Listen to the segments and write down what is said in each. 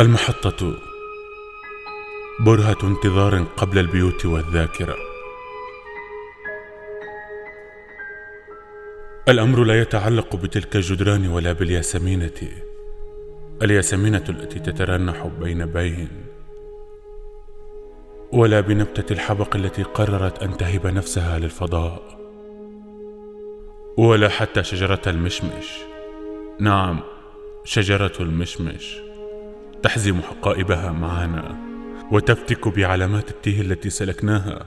المحطة. برهة انتظار قبل البيوت والذاكرة. الأمر لا يتعلق بتلك الجدران ولا بالياسمينة. الياسمينة التي تترنح بين بين. ولا بنبتة الحبق التي قررت أن تهب نفسها للفضاء. ولا حتى شجرة المشمش. نعم شجرة المشمش. تحزم حقائبها معنا وتفتك بعلامات التيه التي سلكناها.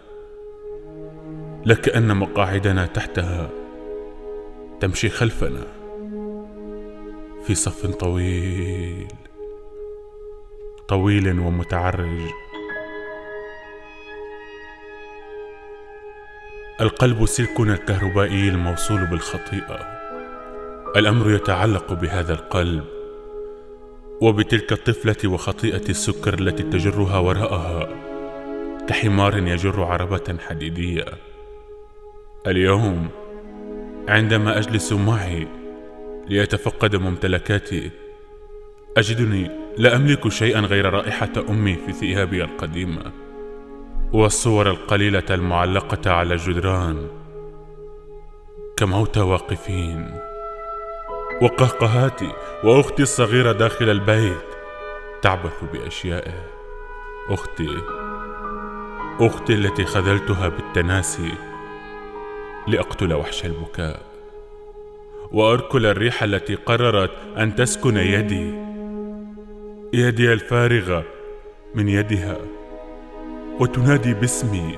لكأن مقاعدنا تحتها تمشي خلفنا في صف طويل طويل ومتعرج. القلب سلكنا الكهربائي الموصول بالخطيئة. الأمر يتعلق بهذا القلب. وبتلك الطفلة وخطيئة السكر التي تجرها وراءها كحمار يجر عربة حديدية. اليوم عندما أجلس معي ليتفقد ممتلكاتي أجدني لا أملك شيئا غير رائحة أمي في ثيابي القديمة والصور القليلة المعلقة على الجدران كموتى واقفين. وقهقهاتي واختي الصغيرة داخل البيت تعبث باشيائه أختي أختي التي خذلتها بالتناسي لأقتل وحش البكاء. وأركل الريح التي قررت أن تسكن يدي. يدي الفارغه من يدها. وتنادي باسمي.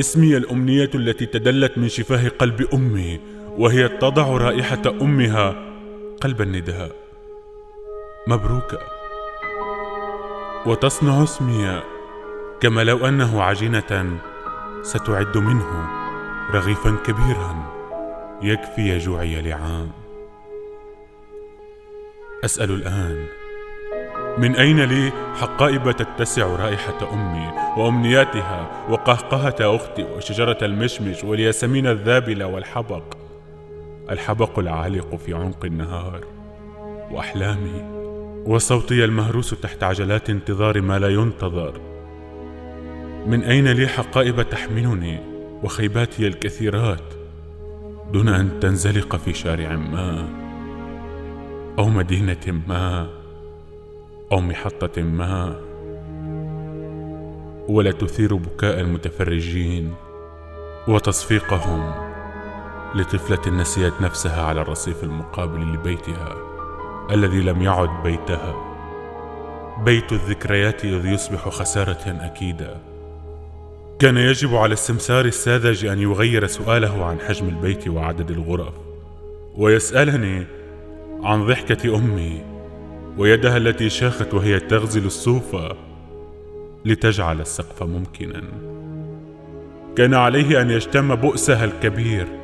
اسمي الأمنية التي تدلت من شفاه قلب أمي. وهي تضع رائحة أمها قلب النداء. مبروكه وتصنع اسمي كما لو أنه عجينة ستعد منه رغيفا كبيرا يكفي جوعي لعام. أسأل الآن من أين لي حقائب تتسع رائحة أمي وأمنياتها وقهقهة أختي وشجرة المشمش والياسمين الذابلة والحبق؟ الحبق العالق في عمق النهار. وأحلامي وصوتي المهروس تحت عجلات انتظار ما لا ينتظر. من أين لي حقائب تحملني وخيباتي الكثيرات؟ دون أن تنزلق في شارع ما أو مدينة ما أو محطة ما. ولا تثير بكاء المتفرجين وتصفيقهم لطفلة نسيت نفسها على الرصيف المقابل لبيتها الذي لم يعد بيتها. بيت الذكريات إذ يصبح خسارة أكيدة. كان يجب على السمسار الساذج أن يغير سؤاله عن حجم البيت وعدد الغرف ويسألني عن ضحكة أمي ويدها التي شاخت وهي تغزل الصوفة لتجعل السقف ممكنا. كان عليه أن يشتم بؤسها الكبير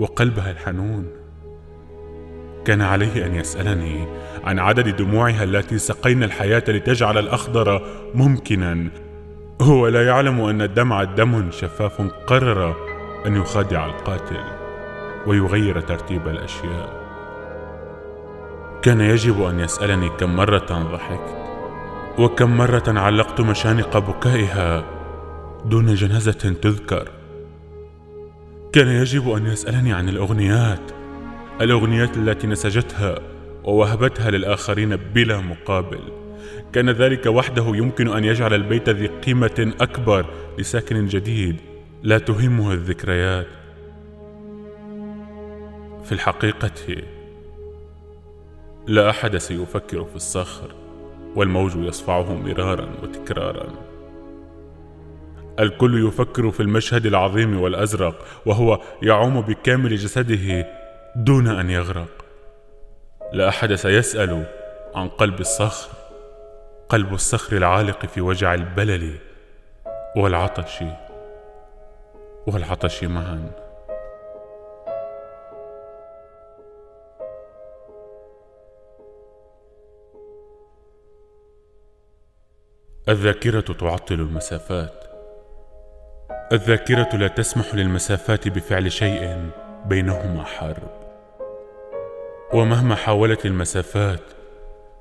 وقلبها الحنون. كان عليه أن يسألني عن عدد دموعها التي سقينا الحياة لتجعل الأخضر ممكنا. هو لا يعلم أن الدمع دم شفاف قرر أن يخادع القاتل ويغير ترتيب الأشياء. كان يجب أن يسألني كم مرة ضحكت وكم مرة علقت مشانق بكائها دون جنازة تذكر. كان يجب أن يسألني عن الأغنيات الأغنيات التي نسجتها ووهبتها للآخرين بلا مقابل. كان ذلك وحده يمكن أن يجعل البيت ذي قيمة أكبر لساكن جديد لا تهمه الذكريات. في الحقيقة لا أحد سيفكر في الصخر والموج يصفعه مرارا وتكرارا. الكل يفكر في المشهد العظيم والأزرق وهو يعوم بكامل جسده دون أن يغرق. لا أحد سيسأل عن قلب الصخر قلب الصخر العالق في وجع البلل والعطش والعطش معا. الذاكرة تعطل المسافات. الذاكرة لا تسمح للمسافات بفعل شيء بينهما حرب. ومهما حاولت المسافات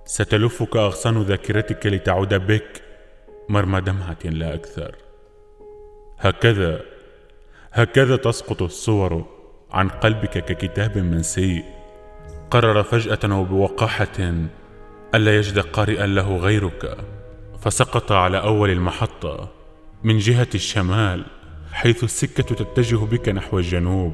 ستلفك أغصان ذاكرتك لتعود بك مرمى دمعة لا أكثر. هكذا هكذا تسقط الصور عن قلبك ككتاب منسي قرر فجأة وبوقاحة ألا يجد قارئا له غيرك فسقط على أول المحطة من جهة الشمال. حيث السكة تتجه بك نحو الجنوب.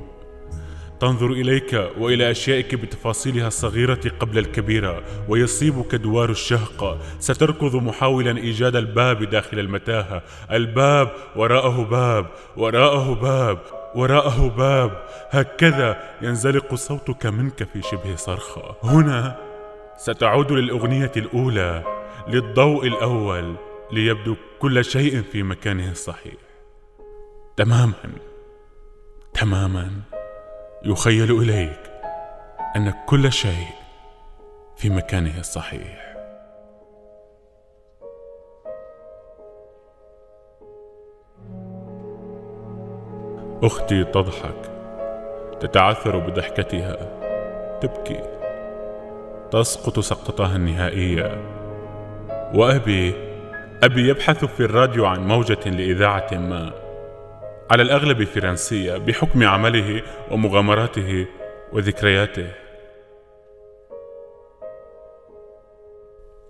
تنظر إليك وإلى أشيائك بتفاصيلها الصغيرة قبل الكبيرة ويصيبك دوار الشهقه ستركض محاولا إيجاد الباب داخل المتاهة. الباب وراءه باب وراءه باب وراءه باب. هكذا ينزلق صوتك منك في شبه صرخة. هنا ستعود للأغنية الأولى للضوء الأول ليبدو كل شيء في مكانه الصحيح. تماما. تماما. يخيل إليك أن كل شيء في مكانه الصحيح. أختي تضحك. تتعثر بضحكتها. تبكي. تسقط سقطتها النهائية. وأبي أبي يبحث في الراديو عن موجة لإذاعة ما. على الأغلب فرنسية بحكم عمله ومغامراته وذكرياته.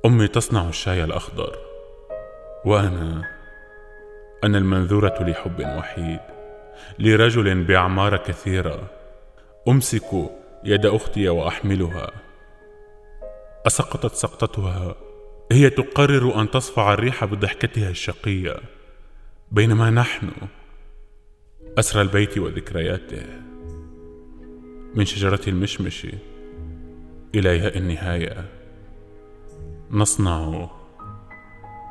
أمي تصنع الشاي الأخضر وأنا أنا المنذورة لحب وحيد لرجل بأعمار كثيرة أمسك يد أختي وأحملها. أسقطت سقطتها هي تقرر أن تصفع الريح بضحكتها الشقية بينما نحن أسرى البيت وذكرياته من شجرة المشمش إلى ياء النهاية. نصنع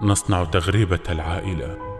نصنع تغريبة العائلة.